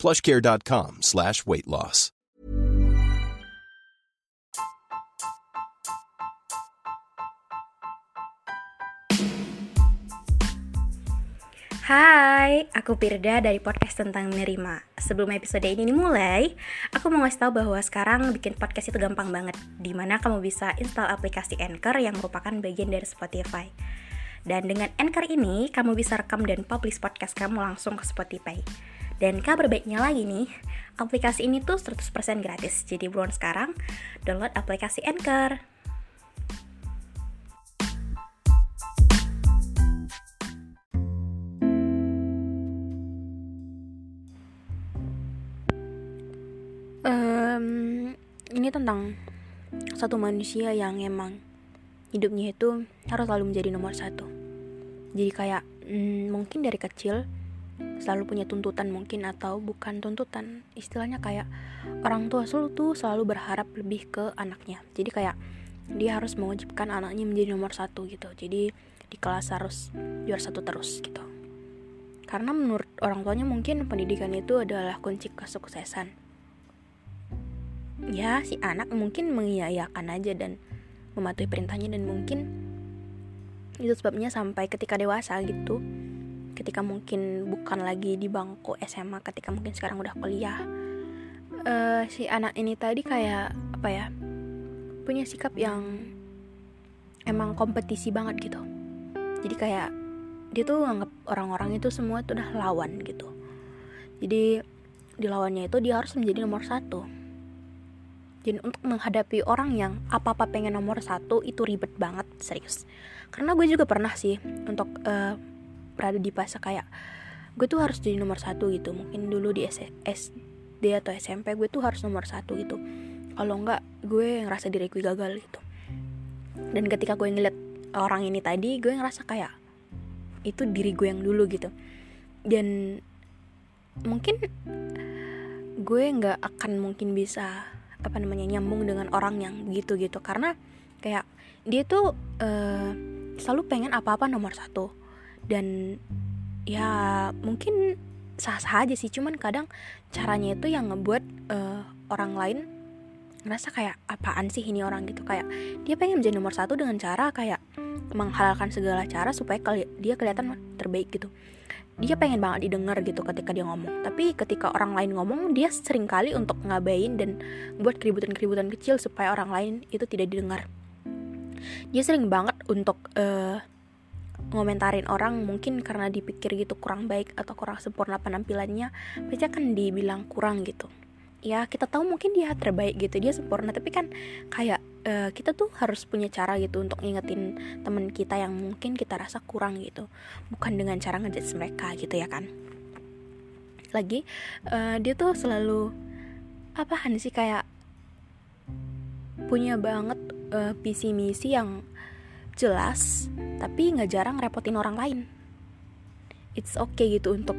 plushcare.com slash weight loss. Hai, aku Pirda dari podcast tentang menerima. Sebelum episode ini dimulai, aku mau ngasih tahu bahwa sekarang bikin podcast itu gampang banget. Di mana kamu bisa install aplikasi Anchor yang merupakan bagian dari Spotify. Dan dengan Anchor ini, kamu bisa rekam dan publish podcast kamu langsung ke Spotify. Dan kabar baiknya lagi nih, aplikasi ini tuh 100% gratis. Jadi buruan sekarang, download aplikasi Anchor. Um, ini tentang satu manusia yang emang hidupnya itu harus selalu menjadi nomor satu. Jadi kayak hmm, mungkin dari kecil selalu punya tuntutan mungkin atau bukan tuntutan. Istilahnya kayak orang tua selalu tuh selalu berharap lebih ke anaknya. Jadi kayak dia harus mewajibkan anaknya menjadi nomor satu gitu. Jadi di kelas harus juara satu terus gitu. Karena menurut orang tuanya mungkin pendidikan itu adalah kunci kesuksesan. Ya si anak mungkin mengiyakan aja dan mematuhi perintahnya dan mungkin itu sebabnya sampai ketika dewasa gitu ketika mungkin bukan lagi di bangku SMA ketika mungkin sekarang udah kuliah. Uh, si anak ini tadi kayak apa ya punya sikap yang emang kompetisi banget gitu. Jadi kayak dia tuh nganggap orang-orang itu semua tuh udah lawan gitu. Jadi di lawannya itu dia harus menjadi nomor satu. Jadi untuk menghadapi orang yang apa-apa pengen nomor satu itu ribet banget serius. Karena gue juga pernah sih untuk uh, berada di fase kayak gue tuh harus jadi nomor satu gitu. Mungkin dulu di SD atau SMP gue tuh harus nomor satu gitu. Kalau enggak gue ngerasa diri gue gagal gitu. Dan ketika gue ngeliat orang ini tadi gue ngerasa kayak itu diri gue yang dulu gitu. Dan mungkin gue nggak akan mungkin bisa apa namanya nyambung dengan orang yang gitu gitu. Karena kayak dia tuh uh, selalu pengen apa-apa nomor satu dan ya mungkin sah-sah aja sih. Cuman kadang caranya itu yang ngebuat uh, orang lain ngerasa kayak apaan sih ini orang? Gitu. Kayak dia pengen menjadi nomor satu dengan cara kayak menghalalkan segala cara supaya dia kelihatan terbaik gitu. Dia pengen banget didengar gitu ketika dia ngomong. Tapi ketika orang lain ngomong dia sering kali untuk ngabain dan buat keributan-keributan kecil supaya orang lain itu tidak didengar. Dia sering banget untuk uh, ngomentarin orang mungkin karena dipikir gitu kurang baik atau kurang sempurna penampilannya pasti akan dibilang kurang gitu. Ya kita tahu mungkin dia terbaik gitu dia sempurna tapi kan kayak uh, kita tuh harus punya cara gitu untuk ngingetin temen kita yang mungkin kita rasa kurang gitu. Bukan dengan cara ngejudge mereka gitu ya kan. Lagi uh, dia tuh selalu apaan sih kayak punya banget uh, visi misi yang jelas tapi nggak jarang repotin orang lain. It's okay gitu untuk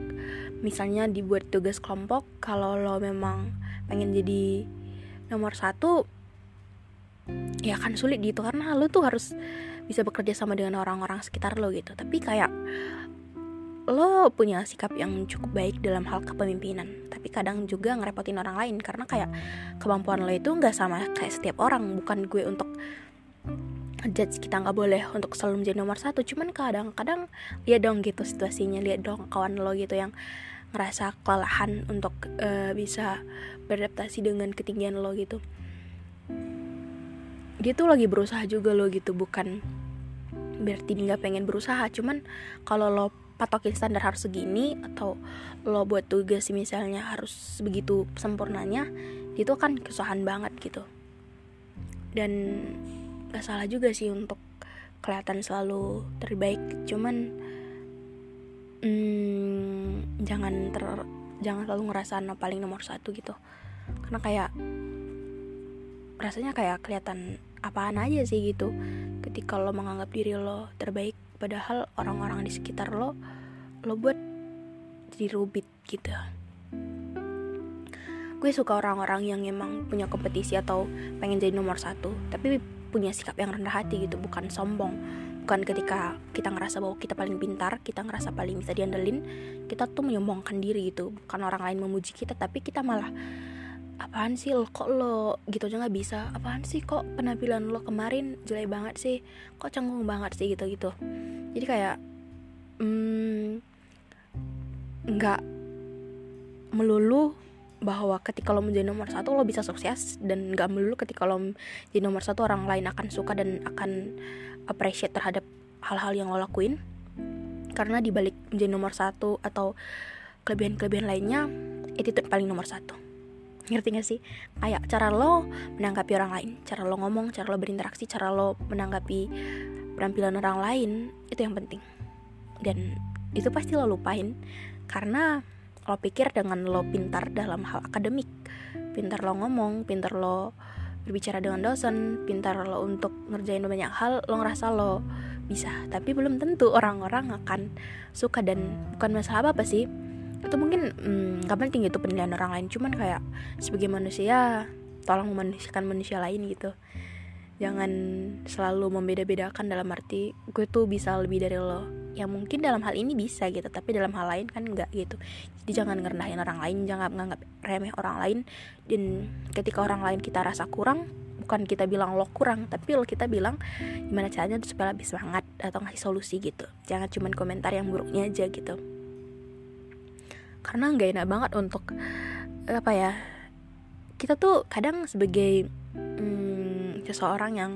misalnya dibuat tugas kelompok kalau lo memang pengen jadi nomor satu ya kan sulit gitu karena lo tuh harus bisa bekerja sama dengan orang-orang sekitar lo gitu. Tapi kayak lo punya sikap yang cukup baik dalam hal kepemimpinan tapi kadang juga ngerepotin orang lain karena kayak kemampuan lo itu nggak sama kayak setiap orang. Bukan gue untuk judge kita nggak boleh untuk selalu menjadi nomor satu. Cuman kadang-kadang lihat dong gitu situasinya. Lihat dong kawan lo gitu yang ngerasa kelelahan untuk uh, bisa beradaptasi dengan ketinggian lo gitu. Dia tuh lagi berusaha juga lo gitu. Bukan berarti nggak pengen berusaha. Cuman kalau lo patokin standar harus segini atau lo buat tugas misalnya harus begitu sempurnanya itu kan kesusahan banget gitu. Dan gak salah juga sih untuk kelihatan selalu terbaik. Cuman hmm, jangan ter jangan selalu ngerasa no paling nomor satu gitu. Karena kayak rasanya kayak kelihatan apaan aja sih gitu. Ketika lo menganggap diri lo terbaik padahal orang-orang di sekitar lo lo buat jadi rubit gitu. Gue suka orang-orang yang emang punya kompetisi atau pengen jadi nomor satu tapi punya sikap yang rendah hati gitu bukan sombong. Bukan ketika kita ngerasa bahwa kita paling pintar kita ngerasa paling bisa diandelin kita tuh menyombongkan diri gitu. Bukan orang lain memuji kita tapi kita malah apaan sih lo? Kok lo? Gitu aja nggak bisa. Apaan sih? Kok penampilan lo kemarin jelek banget sih? Kok canggung banget sih? Gitu gitu jadi kayak hmm, nggak hmm, melulu bahwa ketika lo menjadi nomor satu lo bisa sukses dan gak melulu ketika lo jadi nomor satu orang lain akan suka dan akan appreciate terhadap hal-hal yang lo lakuin. Karena dibalik menjadi nomor satu atau kelebihan-kelebihan lainnya itu paling nomor satu. Ngerti gak sih? Kayak cara lo menanggapi orang lain cara lo ngomong cara lo berinteraksi cara lo menanggapi penampilan orang lain itu yang penting. Dan itu pasti lo lupain karena lo pikir dengan lo pintar dalam hal akademik. Pintar lo ngomong pintar lo berbicara dengan dosen pintar lo untuk ngerjain banyak hal lo ngerasa lo bisa. Tapi belum tentu orang-orang akan suka dan bukan masalah apa apa sih. Itu mungkin hmm, gak penting itu penilaian orang lain. Cuman kayak sebagai manusia tolong memanusiakan manusia lain gitu. Jangan selalu membeda-bedakan dalam arti gue tuh bisa lebih dari lo ya mungkin dalam hal ini bisa gitu tapi dalam hal lain kan enggak gitu. Jadi jangan ngerendahin orang lain jangan menganggap remeh orang lain. Dan ketika orang lain kita rasa kurang bukan kita bilang lo kurang tapi lo kita bilang gimana caranya supaya lebih semangat atau ngasih solusi gitu. Jangan cuma komentar yang buruknya aja gitu. Karena nggak enak banget untuk apa ya kita tuh kadang sebagai seseorang yang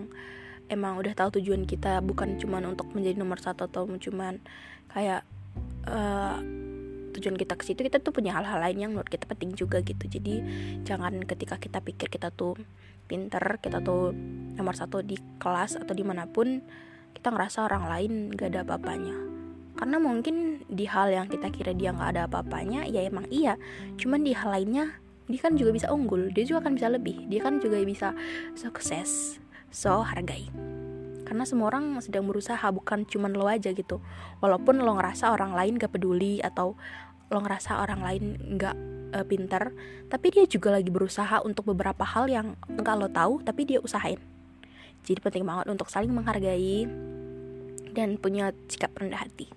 emang udah tahu tujuan kita bukan cuma untuk menjadi nomor satu atau cuma kayak uh, tujuan kita ke situ kita tuh punya hal-hal lain yang menurut kita penting juga gitu. Jadi jangan ketika kita pikir kita tuh pinter kita tuh nomor satu di kelas atau di mana pun kita ngerasa orang lain gak ada apa-apanya. Karena mungkin di hal yang kita kira dia nggak ada apa-apanya ya emang iya. Cuman di hal lainnya dia kan juga bisa unggul dia juga kan bisa lebih dia kan juga bisa sukses so hargai. Karena semua orang sedang berusaha bukan cuman lo aja gitu. Walaupun lo ngerasa orang lain gak peduli atau lo ngerasa orang lain gak uh, pinter tapi dia juga lagi berusaha untuk beberapa hal yang enggak lo tahu tapi dia usahain. Jadi penting banget untuk saling menghargai dan punya sikap rendah hati.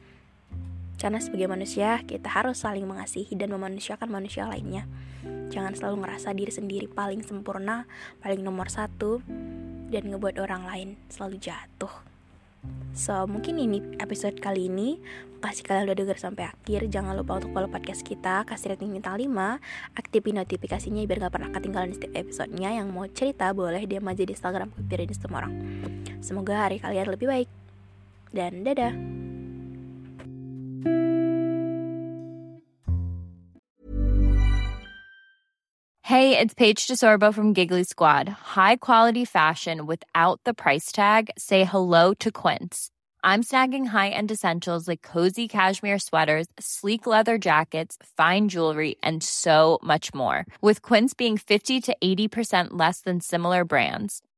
Karena sebagai manusia, kita harus saling mengasihi dan memanusiakan manusia lainnya. Jangan selalu ngerasa diri sendiri paling sempurna, paling nomor satu, dan ngebuat orang lain selalu jatuh. So, mungkin ini episode kali ini. Makasih kalian udah denger sampai akhir. Jangan lupa untuk follow podcast kita, kasih rating bintang 5, aktifin notifikasinya biar gak pernah ketinggalan setiap episodenya. Yang mau cerita boleh DM aja di Instagram Kepirin semua orang. Semoga hari kalian lebih baik. Dan dadah. Hey, it's Paige DeSorbo from Giggly Squad. High quality fashion without the price tag. Say hello to Quince. I'm snagging high-end essentials like cozy cashmere sweaters, sleek leather jackets, fine jewelry, and so much more. With Quince being 50 to 80% less than similar brands.